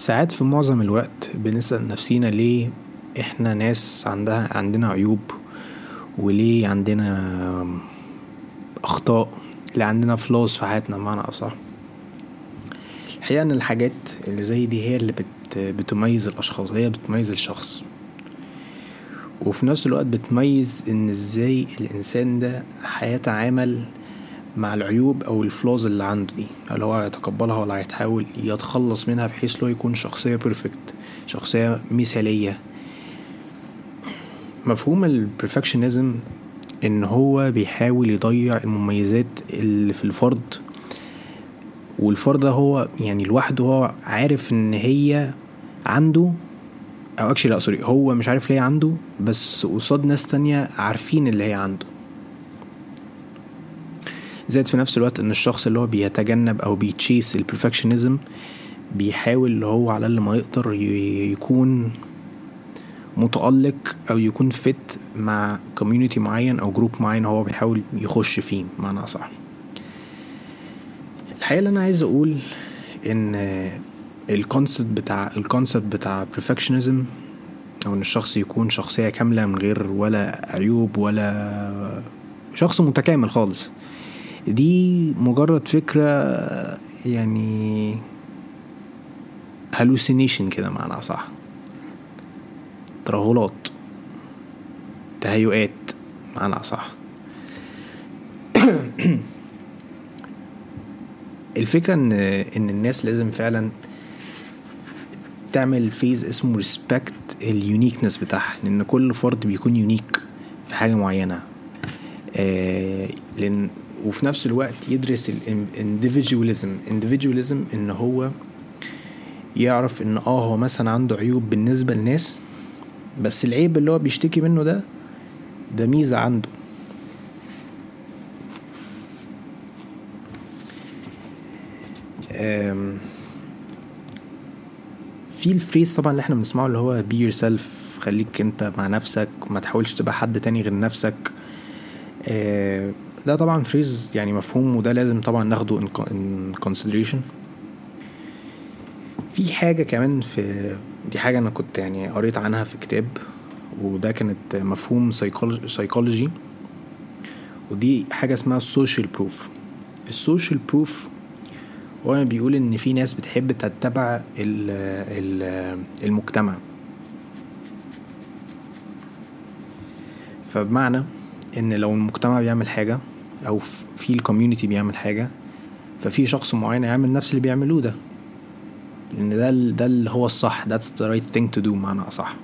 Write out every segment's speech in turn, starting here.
ساعات في معظم الوقت بنسأل نفسينا ليه إحنا ناس عندها عندنا عيوب وليه عندنا أخطاء ليه عندنا flaws في حياتنا بمعنى أصح. الحقيقة إن الحاجات اللي زي دي هي اللي بت بتميز الأشخاص هي بتميز الشخص. وفي نفس الوقت بتميز إن إزاي الإنسان ده هيتعامل مع العيوب أو ال flaws اللي عنده دي. هل هو هيتقبلها ولا هيحاول يتخلص منها بحيث لو يكون شخصية perfect شخصية مثالية. مفهوم ال perfectionism إن هو بيحاول يضيع المميزات اللي في الفرد. والفرد ده هو يعني لوحده هو عارف إن هي عنده أو actually لا sorry هو مش عارف ليه عنده بس قصاد ناس تانية عارفين اللي هي عنده. زائد في نفس الوقت إن الشخص اللي هو بيتجنب أو بي chase ال perfectionism بيحاول اللي هو على اللي ما يقدر يكون متألق أو يكون fit مع community معين أو group معين هو بيحاول يخش فيه معنى صح الحقيقة اللي أنا عايز أقول إن ال concept بتاع ال concept بتاع perfectionism أو إن الشخص يكون شخصية كاملة من غير ولا عيوب ولا شخص متكامل خالص دي مجرد فكرة يعني hallucination كده معنى صح؟ ترهلات تهيؤات معنى صح؟ الفكرة إن إن الناس لازم فعلا تعمل phrase اسمه respect ال uniqueness بتاعها لأن كل فرد بيكون unique في حاجة معينة. آه لأن وفي نفس الوقت يدرس ال individualism individualism إن هو يعرف إن آه هو مثلا عنده عيوب بالنسبة لناس بس العيب اللي هو بيشتكي منه ده ده ميزة عنده. في ال phrase طبعا اللي إحنا بنسمعه اللي هو be yourself خليك أنت مع نفسك ما تحاولش تبقى حد تاني غير نفسك. آه ده طبعا phrase يعني مفهوم وده لازم طبعا ناخده in consideration. في حاجة كمان في دي حاجة أنا كنت يعني قريت عنها في كتاب وده كانت مفهوم سيكولوجي ودي حاجة اسمها ال social proof ال social proof هو بيقول إن في ناس بتحب تتبع المجتمع. فبمعنى إن لو المجتمع بيعمل حاجة أو في ال community بيعمل حاجة ففي شخص معين يعمل نفس اللي بيعملوه ده. لأن ده ده اللي هو الصح that's the right thing to do معنى أصح.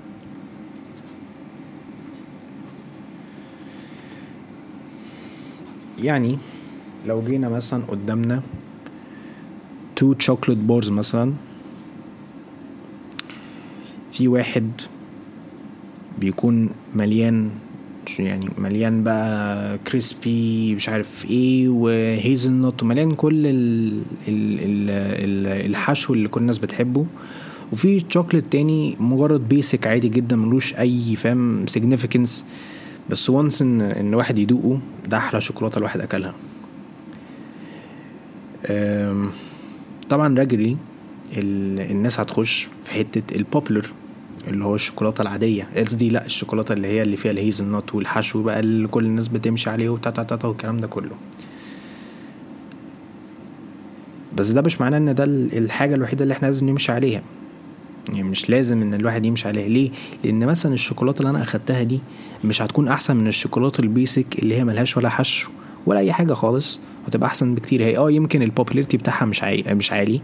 يعني لو جينا مثلا قدامنا two chocolate bars مثلا في واحد بيكون مليان يعني مليان بقى crispy مش عارف إيه و hazelnut ومليان كل ال ال ال الحشو اللي كل الناس بتحبه. وفي شوكليت تاني مجرد basic عادي جدا ملوش أي فاهم significance بس once ان إن واحد يدوقه ده أحلى شوكولاتة الواحد أكلها. طبعا regularly الناس هتخش في حتة ال popular اللي هو الشوكولاتة العادية. قصدي لا الشوكولاتة اللي هي اللي فيها ال hazelnut والحشو بقى اللي كل الناس بتمشي عليه وتا تا تا والكلام ده كله. بس ده مش معناه إن ده الحاجة الوحيدة اللي إحنا لازم نمشي عليها. يعني مش لازم إن الواحد يمشي عليها. ليه؟ لأن مثلا الشوكولاتة اللي أنا أخدتها دي مش هتكون أحسن من الشوكولاتة ال basic اللي هي ملهاش ولا حشو ولا أي حاجة خالص. هتبقى أحسن بكتير. هي آه يمكن ال popularity بتاعها مش عالي مش عالي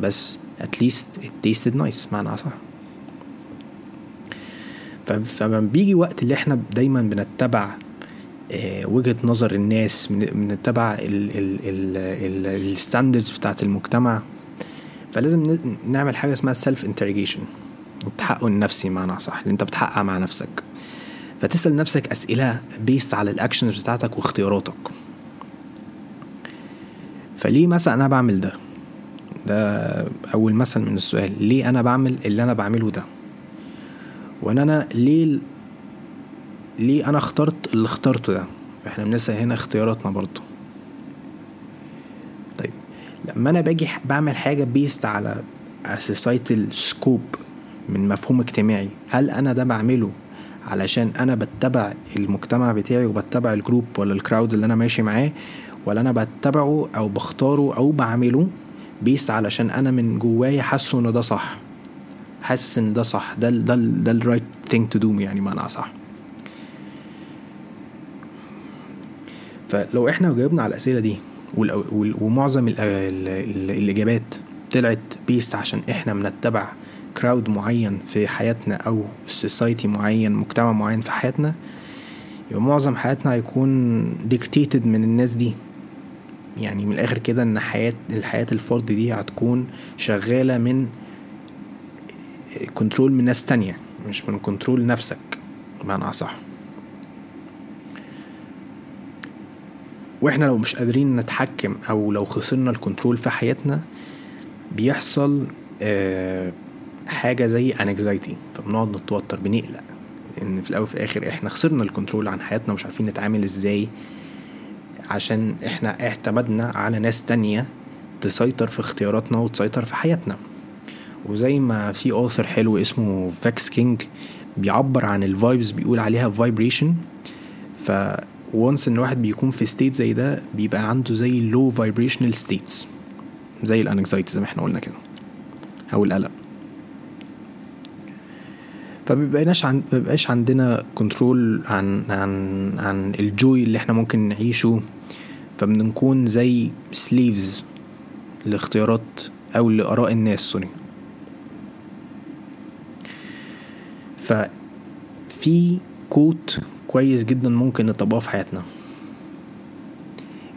بس at least it tasted nice. معنى صح فلما بيجي وقت اللي إحنا دايما بنتبع وجهة نظر الناس بنتبع ال standards بتاعت المجتمع. فلازم نعمل حاجة اسمها self interrogation التحقق النفسي معنى صح اللي انت بتحقق مع نفسك. فتسأل نفسك أسئلة based على ال actions بتاعتك واختياراتك. فليه مثلا أنا بعمل ده؟ ده أول مثل من السؤال ليه أنا بعمل اللي أنا بعمله ده؟ وان أنا ليه ليه أنا اخترت اللي اخترته ده؟ فاحنا بنسأل هنا اختياراتنا برضو. طيب لما أنا باجي بعمل حاجة based على societal scope من مفهوم اجتماعي هل أنا ده بعمله علشان أنا بتبع المجتمع بتاعي وبتبع ال group ولا ال crowd اللي أنا ماشي معاه ولا أنا بتبعه أو بختاره أو بعمله based علشان أنا من جوايا حاسه ان ده صح؟ حاسس إن ده صح. ده ده ده ال right thing to do يعني معنى صح فلو إحنا جاوبنا على الأسئلة دي ومعظم ال ال ال الإجابات طلعت based عشان إحنا بنتبع crowd معين في حياتنا أو society معين مجتمع معين في حياتنا يبقى معظم حياتنا هيكون dictated من الناس دي. يعني من الآخر كده إن حياة الحياة الفرد دي هتكون شغالة من control من ناس تانية مش من control نفسك بمعنى أصح. وإحنا لو مش قادرين نتحكم أو لو خسرنا ال control في حياتنا بيحصل آه حاجة زي anxiety فبنقعد نتوتر بنقلق لأن في الأول وفي الآخر إحنا خسرنا ال control عن حياتنا ومش عارفين نتعامل إزاي عشان إحنا اعتمدنا على ناس تانية تسيطر في اختياراتنا وتسيطر في حياتنا. وزي ما في author حلو اسمه Vex King بيعبر عن ال vibes بيقول عليها vibration ف once إن واحد بيكون في state زي ده بيبقى عنده زي low vibrational states زي ال anxiety زي ما إحنا قلنا كده. أو القلق. فمبقناش عن مبقاش عندنا control عن عن عن ال joy اللي إحنا ممكن نعيشه. فبنكون زي slaves لاختيارات أو لآراء الناس sorry ففي كوت كويس جدا ممكن نطبقه في حياتنا.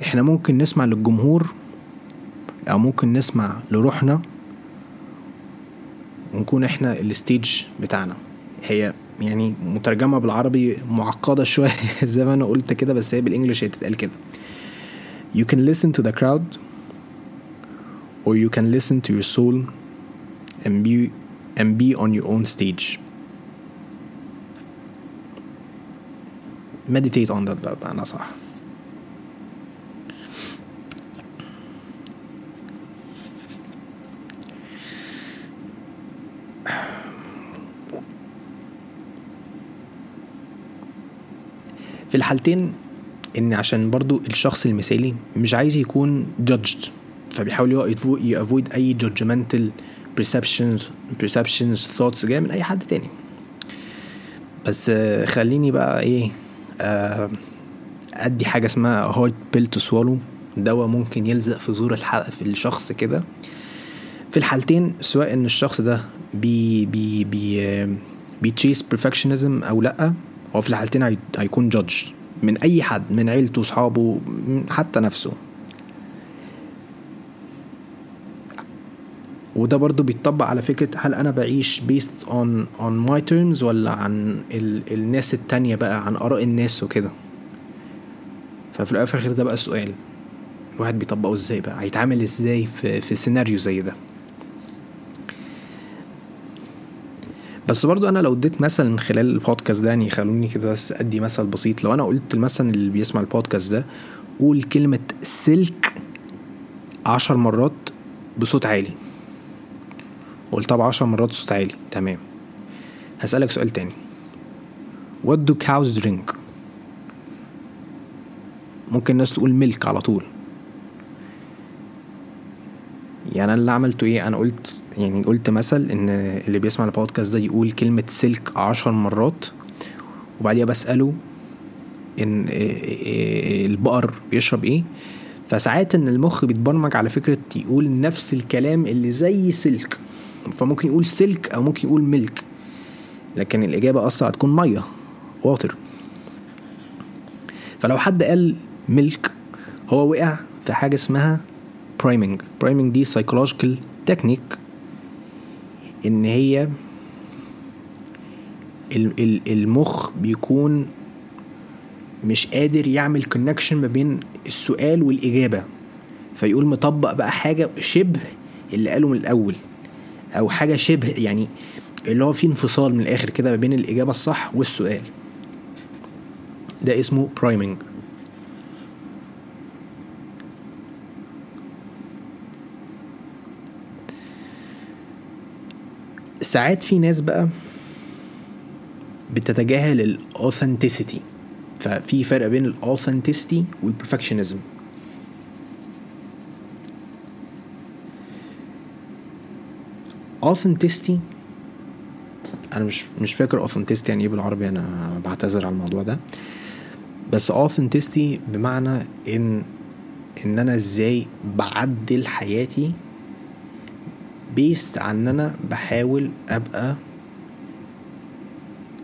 إحنا ممكن نسمع للجمهور أو ممكن نسمع لروحنا ونكون إحنا الستيج بتاعنا. هي يعني مترجمة بالعربي معقدة شوية زي ما أنا قلت كده بس هي بالإنجلش هي تتقال كده. You can listen to the crowd or you can listen to your soul and be and be on your own stage. Meditate on that بقى بمعنى صح. في الحالتين إن عشان برضو الشخص المثالي مش عايز يكون judged فبيحاول ي avoid أي judgmental perceptions perceptions thoughts جاية من أي حد تاني. بس خليني بقى إيه أدي حاجة اسمها hard pill to swallow. دواء ممكن يلزق في زور الحلقة في الشخص كده. في الحالتين سواء إن الشخص ده بي بي بي بي chase perfectionism أو لأ هو في الحالتين هيكون judge من أي حد من عيلته صحابه حتى نفسه. وده برضو بيتطبق على فكرة هل أنا بعيش based on on my terms ولا عن ال الناس التانية بقى عن آراء الناس وكده؟ ففي الآخر ده بقى السؤال الواحد بيطبقه إزاي بقى؟ هيتعامل إزاي في, في سيناريو زي ده؟ بس برضو أنا لو اديت مثل من خلال البودكاست ده يعني خلوني كده بس أدي مثل بسيط. لو أنا قلت مثلا اللي بيسمع البودكاست ده قول كلمة سلك عشر مرات بصوت عالي. قلتها بعشر مرات بصوت عالي تمام. هسألك سؤال تاني. What do cows drink؟ ممكن الناس تقول ملك على طول. يعني أنا اللي عملته إيه؟ أنا قلت يعني قلت مثل إن اللي بيسمع البودكاست ده يقول كلمة سلك عشر مرات وبعديها بسأله إن البقر بيشرب إيه؟ فساعات إن المخ بيتبرمج على فكرة يقول نفس الكلام اللي زي سلك فممكن يقول سلك أو ممكن يقول ملك لكن الإجابة أصلا هتكون مية. واتر فلو حد قال ملك هو وقع في حاجة اسمها priming priming دي psychological technique إن هي المخ بيكون مش قادر يعمل connection ما بين السؤال والإجابة. فيقول مطبق بقى حاجة شبه اللي قاله من الأول. أو حاجة شبه يعني اللي هو في انفصال من الآخر كده ما بين الإجابة الصح والسؤال. ده اسمه priming ساعات في ناس بقى بتتجاهل ال authenticity ففي فرق بين ال authenticity وال perfectionism authenticity. أنا مش مش فاكر authenticity يعني إيه بالعربي أنا بعتذر على الموضوع ده. بس authenticity بمعنى ان إن أنا إزاي بعدل حياتي based عن إن أنا بحاول أبقى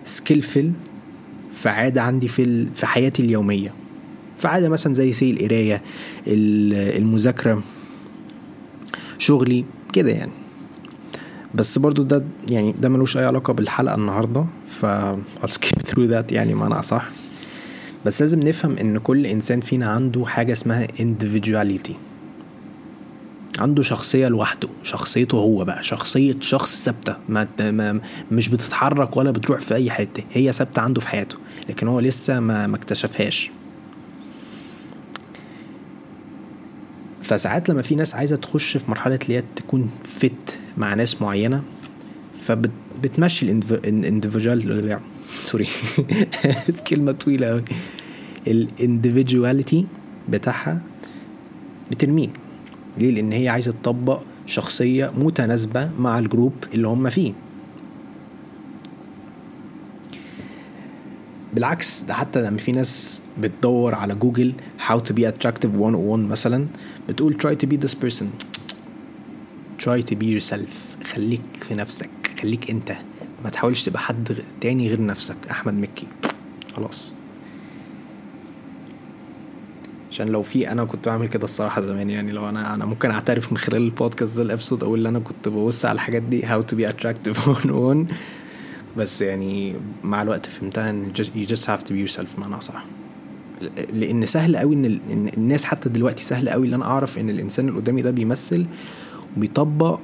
skillful في عادة عندي في في حياتي اليومية. في عادة مثلا زي say القراية المذاكرة شغلي كده يعني. بس برضو ده يعني ده ملوش أي علاقة بالحلقة النهاردة ف I'll skip through that يعني معنى أصح. بس لازم نفهم إن كل إنسان فينا عنده حاجة اسمها individuality. عنده شخصية لوحده شخصيته هو بقى شخصية شخص ثابتة ما, ما مش بتتحرك ولا بتروح في أي حتة هي ثابتة عنده في حياته لكن هو لسه ما, ما اكتشفهاش. فساعات لما في ناس عايزة تخش في مرحلة اللي هي تكون fit مع ناس معينة فبتمشي ال individual sorry كلمة طويلة أوي. ال individuality بتاعها بترميه ليه؟ لأن هي عايزة تطبق شخصية متناسبة مع ال group اللي هم فيه. بالعكس ده حتى لما في ناس بتدور على جوجل how to be attractive 101 مثلا بتقول try to be this person. Try to be yourself. خليك في نفسك. خليك انت. ما تحاولش تبقى حد تاني غير نفسك. أحمد مكي. خلاص. عشان لو في أنا كنت بعمل كده الصراحة زمان. يعني لو أنا أنا ممكن أعترف من خلال البودكاست ده ال episode أقول إن أنا كنت ببص على الحاجات دي how to be attractive on on بس يعني مع الوقت فهمتها إن you just have to be yourself معنى صح لأن سهل قوي إن الناس حتى دلوقتي سهل قوي إن أنا أعرف إن الإنسان اللي قدامي ده بيمثل وبيطبق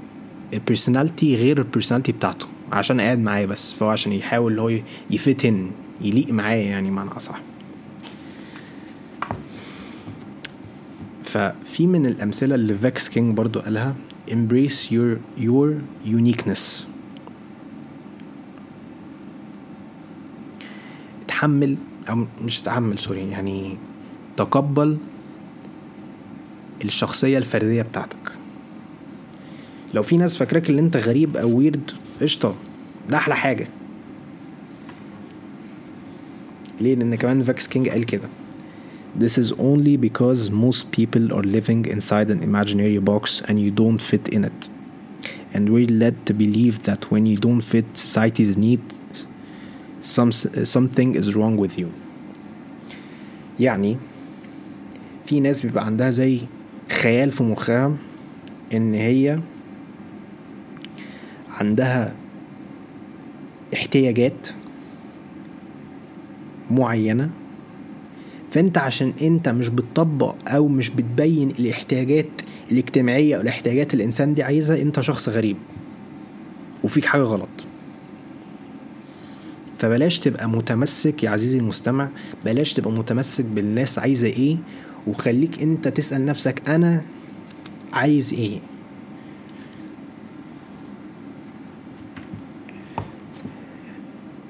personality غير ال personality بتاعته عشان قاعد معايا بس فهو عشان يحاول اللي هو ي fit in يليق معايا يعني معنى أصح. ففي من الأمثلة اللي Vex King برضو قالها embrace your your uniqueness. اتحمل أو مش اتحمل sorry يعني تقبل الشخصية الفردية بتاعتك. لو في ناس فاكراك اللي انت غريب أو weird قشطة ده أحلى حاجة ليه لأن كمان Vex King قال كده This is only because most people are living inside an imaginary box and you don't fit in it. And we're led to believe that when you don't fit society's need, some, something is wrong with you. يعني في ناس بيبقى عندها زي خيال في مخها ان هي عندها احتياجات معينة. فانت عشان انت مش بتطبق أو مش بتبين الاحتياجات الاجتماعية أو الاحتياجات الانسان دي عايزها انت شخص غريب وفيك حاجة غلط. فبلاش تبقى متمسك يا عزيزي المستمع بلاش تبقى متمسك بالناس عايزة إيه وخليك انت تسأل نفسك أنا عايز إيه.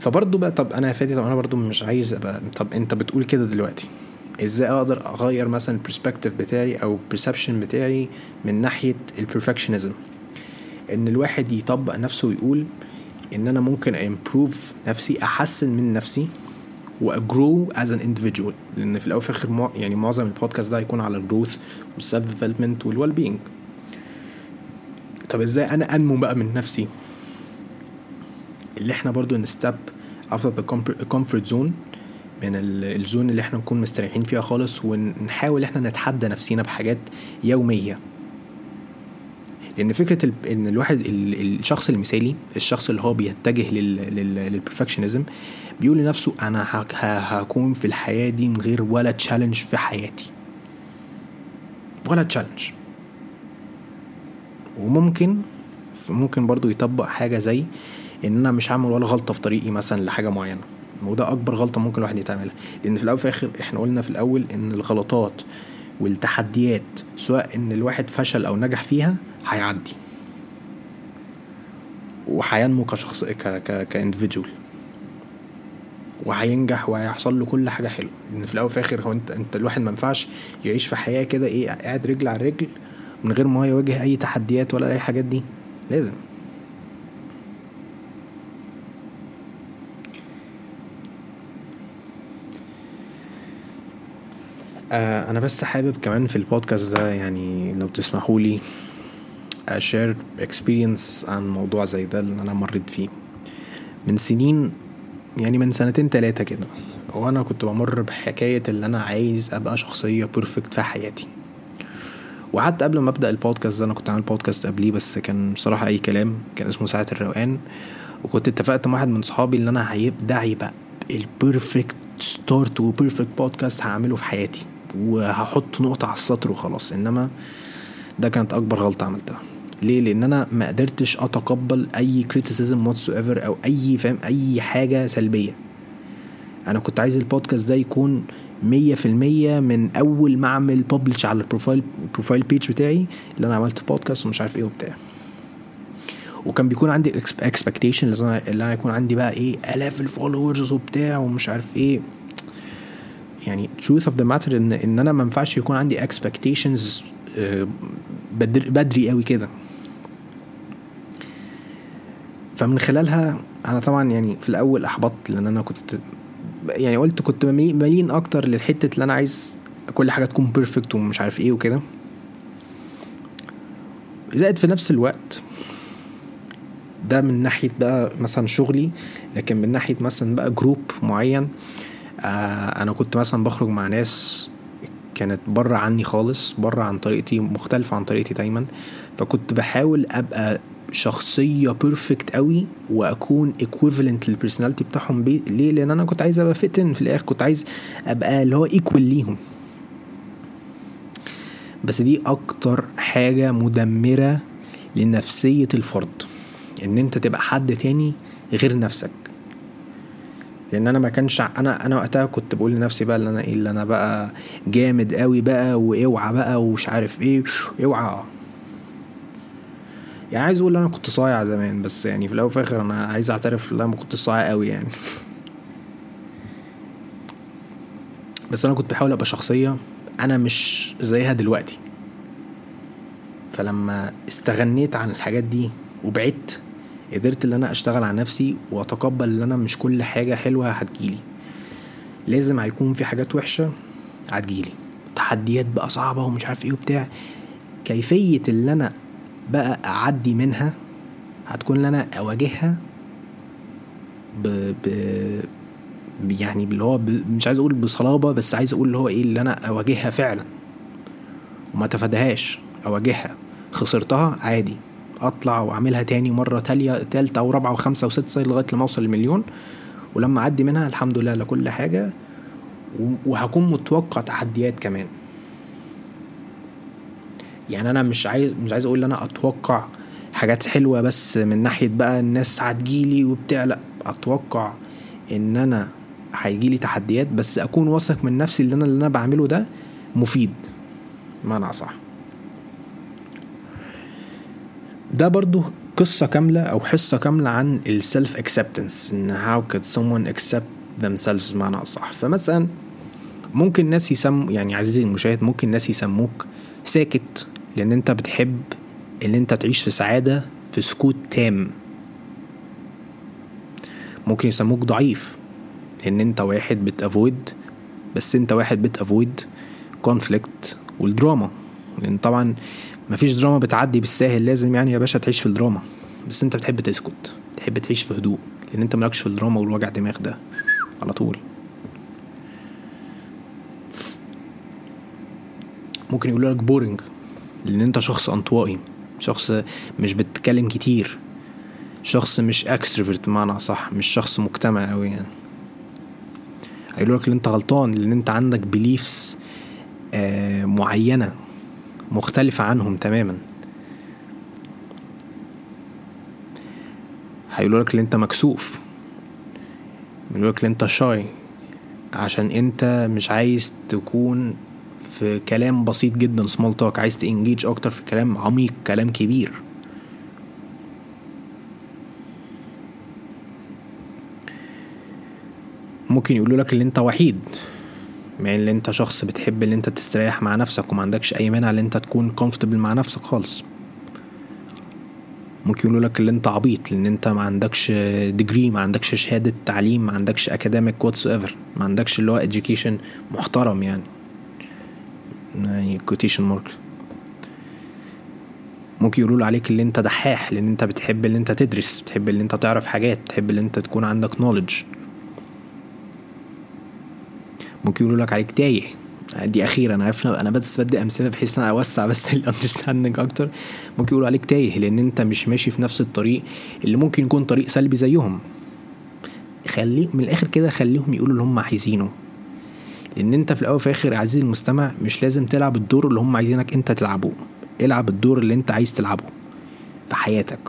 فبرضه بقى طب أنا يا فادي طب أنا برضه مش عايز أبقى طب أنت بتقول كده دلوقتي. إزاي أقدر أغير مثلا ال perspective بتاعي أو ال perception بتاعي من ناحية ال perfectionism إن الواحد يطبق نفسه ويقول إن أنا ممكن improve نفسي أحسن من نفسي وا grow as an individual. لأن في الأول وفي الآخر يعني معظم البودكاست ده هيكون على ال growth وال self development وال well being طب إزاي أنا أنمو بقى من نفسي؟ اللي إحنا برضو نستب out of the comfort zone من ال zone اللي إحنا نكون مستريحين فيها خالص ونحاول إحنا نتحدى نفسينا بحاجات يومية. لأن فكرة إن الواحد الشخص المثالي الشخص اللي هو بيتجه لل perfectionism بيقول لنفسه أنا هكون في الحياة دي من غير ولا challenge في حياتي. ولا challenge وممكن ممكن برضو يطبق حاجة زي إن أنا مش هعمل ولا غلطة في طريقي مثلا لحاجة معينة. وده أكبر غلطة ممكن الواحد يتعملها. لأن في الأول وفي الآخر إحنا قلنا في الأول إن الغلطات والتحديات سواء إن الواحد فشل أو نجح فيها هيعدي. وهينمو كشخص ك ك كاندفيدجوال وهينجح وهيحصل له كل حاجة حلوة. لأن في الأول وفي الآخر هو أنت أنت الواحد ما ينفعش يعيش في حياة كده إيه قاعد رجل على رجل من غير ما هو يواجه أي تحديات ولا أي حاجات دي. لازم. آه أنا بس حابب كمان في البودكاست ده يعني لو تسمحوا لي ا share experience عن موضوع زي ده اللي أنا مريت فيه. من سنين يعني من سنتين تلاتة كده وأنا كنت بمر بحكاية اللي أنا عايز أبقى شخصية perfect في حياتي. وحتى قبل ما أبدأ البودكاست ده أنا كنت عامل بودكاست قبليه بس كان بصراحة أي كلام كان اسمه ساعة الروقان. وكنت اتفقت مع واحد من صحابي اللي أنا هيبدا يبقى ال perfect start و perfect بودكاست هعمله في حياتي. وهحط نقطة على السطر وخلاص. إنما ده كانت أكبر غلطة عملتها. ليه؟ لأن أنا ما قدرتش أتقبل أي criticism whatsoever أو أي فاهم؟ أي حاجة سلبية. أنا كنت عايز البودكاست ده يكون مية في المية من أول ما أعمل publish على ال profile ال profile page بتاعي اللي أنا عملت بودكاست ومش عارف إيه وبتاع. وكان بيكون عندي expectation اللي أنا يكون عندي بقى إيه آلاف ال followers وبتاع ومش عارف إيه. يعني truth of the matter ان إن أنا ما ينفعش يكون عندي expectations بدري, بدري قوي كده. فمن خلالها أنا طبعا يعني في الأول أحبطت لأن أنا كنت يعني قلت كنت مايل أكتر للحتة اللي أنا عايز كل حاجة تكون perfect ومش عارف إيه وكده. زائد في نفس الوقت ده من ناحية بقى مثلا شغلي لكن من ناحية مثلا بقى group معين آه أنا كنت مثلا بخرج مع ناس كانت بره عني خالص بره عن طريقتي مختلفة عن طريقتي دايما. فكنت بحاول أبقى شخصية perfect قوي وأكون equivalent لل personality بتاعهم بي... ليه؟ لأن أنا كنت عايز أبقى fit in في الآخر كنت عايز أبقى اللي هو equal ليهم. بس دي أكتر حاجة مدمرة لنفسية الفرد إن أنت تبقى حد تاني غير نفسك. لأن أنا ما كانش أنا أنا وقتها كنت بقول لنفسي بقى اللي أنا إيه اللي أنا بقى جامد قوي بقى واوعى بقى ومش عارف إيه اوعى. يعني عايز أقول أنا كنت صايع زمان بس يعني في الأول وفي الآخر أنا عايز اعترف إن أنا ما كنت صايع قوي يعني. بس أنا كنت بحاول ابقى شخصية أنا مش زيها دلوقتي. فلما استغنيت عن الحاجات دي وبعدت قدرت إن أنا أشتغل على نفسي وأتقبل إن أنا مش كل حاجة حلوة هتجيلي. لازم هيكون في حاجات وحشة هتجيلي. تحديات بقى صعبة ومش عارف إيه وبتاع. كيفية اللي أنا بقى أعدي منها هتكون إن أنا أواجهها ب, ب... يعني اللي هو ب... مش عايز أقول بصلابة بس عايز أقول اللي هو إيه اللي أنا أواجهها فعلا. وما تفادهاش أواجهها. خسرتها عادي. أطلع وأعملها تاني مرة تاليه تالتة ورابعه وخمسه وسته لغاية لما أوصل لمليون. ولما أعدي منها الحمد لله لكل حاجة. وهكون متوقع تحديات كمان. يعني أنا مش عايز مش عايز أقول إن أنا أتوقع حاجات حلوة بس من ناحية بقى الناس هتجيلي وبتاع. لأ أتوقع إن أنا هيجيلي تحديات بس أكون واثق من نفسي اللي أنا اللي أنا بعمله ده مفيد. معنى صح ده برضو قصة كاملة أو حصة كاملة عن ال self acceptance إن how could someone accept themselves بمعنى أصح؟ فمثلا ممكن ناس يسموا يعني عزيزي المشاهد ممكن ناس يسموك ساكت لأن أنت بتحب إن أنت تعيش في سعادة في سكوت تام. ممكن يسموك ضعيف لأن أنت واحد بت avoid بس أنت واحد بت avoid conflict والدراما. لأن طبعا مفيش دراما بتعدي بالساهل لازم يعني يا باشا تعيش في الدراما. بس انت بتحب تسكت تحب تعيش في هدوء لأن انت مالكش في الدراما والوجع دماغ ده. على طول. ممكن يقولوا لك boring لأن انت شخص انطوائي شخص مش بتتكلم كتير شخص مش extrovert بمعنى صح مش شخص مجتمع قوي يعني. هيقولوا لك ان انت غلطان لأن انت عندك beliefs آه معينة مختلفة عنهم تماما. هيقولوا لك ان أنت مكسوف. يقولوا لك ان أنت شاي. عشان أنت مش عايز تكون في كلام بسيط جدا سمول توك عايز تنجيج أكتر في كلام عميق كلام كبير. ممكن يقولوا لك ان أنت وحيد. مع ان انت شخص بتحب ان انت تستريح مع نفسك وما عندكش اي مانع ان انت تكون comfortable مع نفسك خالص. ممكن يقولوا لك اللي انت عبيط لأن انت ما عندكش degree ما عندكش شهادة تعليم ما عندكش academic whatsoever ما عندكش اللي هو education محترم يعني. يعني quotation mark ممكن يقولوا عليك اللي انت دحاح لأن انت بتحب اللي انت تدرس بتحب اللي انت تعرف حاجات بتحب اللي انت تكون عندك knowledge. ممكن يقولوا لك عليك تايه. دي أخيرا أنا عارف أنا بس بدي أمثلة بحيث إن أنا أوسع بس ال understanding أكتر. ممكن يقولوا عليك تايه لأن أنت مش ماشي في نفس الطريق اللي ممكن يكون طريق سلبي زيهم. خليه من الآخر كده خليهم يقولوا اللي هم عايزينه. لأن أنت في الأول وفي الآخر عزيزي المستمع مش لازم تلعب الدور اللي هم عايزينك أنت تلعبه. العب الدور اللي أنت عايز تلعبه في حياتك.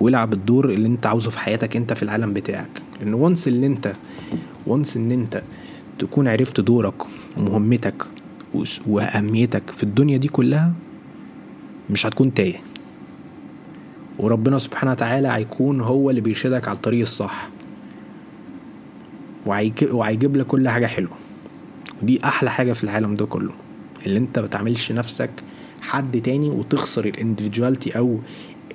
والعب الدور اللي أنت عاوزه في حياتك أنت في العالم بتاعك. لأن once اللي أنت وانس إن أنت تكون عرفت دورك ومهمتك وأهميتك في الدنيا دي كلها مش هتكون تايه. وربنا سبحانه وتعالى هيكون هو اللي بيرشدك على الطريق الصح. وهيجيب لك كل حاجة حلوة. ودي أحلى حاجة في العالم ده كله اللي أنت بتعملش نفسك حد تاني وتخسر الاندفجواليتي أو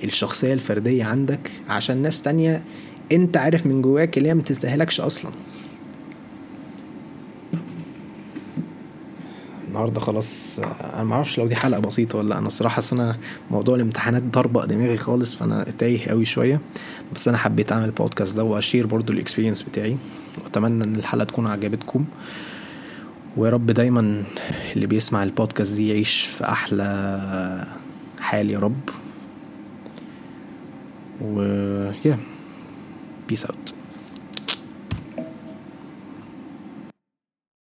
الشخصية الفردية عندك عشان ناس تانية أنت عارف من جواك اللي هي ما تستاهلكش أصلا. النهارده خلاص أنا ما أعرفش لو دي حلقة بسيطة ولا لأ. أنا الصراحة أنا موضوع الامتحانات ضربه دماغي خالص فأنا تايه قوي شوية. بس أنا حبيت أعمل البودكاست ده وأ share برضو ال experience بتاعي. وأتمنى إن الحلقة تكون عجبتكم. ويا رب دايما اللي بيسمع البودكاست دي يعيش في أحلى حال يا رب. و يا بيس اوت